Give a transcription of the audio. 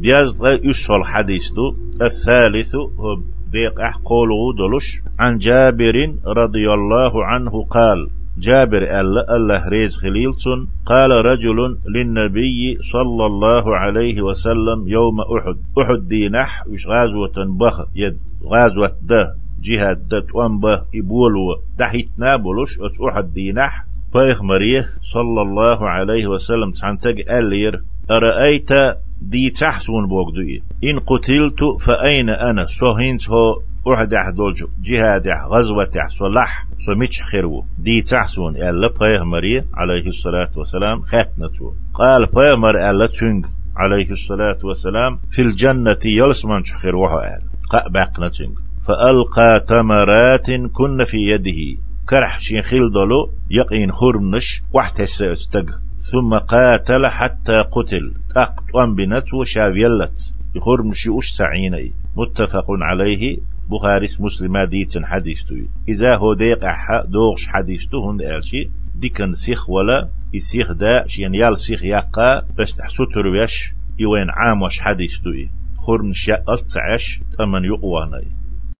دياز يسول حديث الثالث هو ديق أح قوله دلش عن جابر رضي الله عنه قال جابر ألا الله ريز خليلتون قال رجل للنبي صلى الله عليه وسلم يوم أحد أحد دي نح وش غازوة بخ يد غازوة ده جهاد ده وانبه إبولو تحت نابلش أحد دي نح. مريه صلى الله عليه وسلم تعنتق ألير أرأيت دي تحسون بوغدوي إن قتلت فأين أنا؟ سوهنت هو أحد أحدولج جهاد غزوة صلح سميتش خيرو. دي تحسون. ألا بيغمري عليه الصلاة والسلام. خاتنته قال بيغمر ألا تنج عليه الصلاة والسلام. في الجنة يلسمان خيروها أل. قأبقنا تنج فألقى تمرات كن في يده. كرح شين خيل دولو. يقين خرمنش. واحد استق ثم قاتل حتى قتل. أقطوان بنت وشافيلت يخرمش وش سعيني. متفق عليه. بخاري مسلم ديتن حديث توي إذا هو ديق أحا دوغش حديث تو هند ألشي ديكن سيخ ولا. يسيخ دا. شين يال سيخ يقا. بس تحسو ترويش يوين عام وش حديث توي خرم شاء ألتعش تمن يقواني.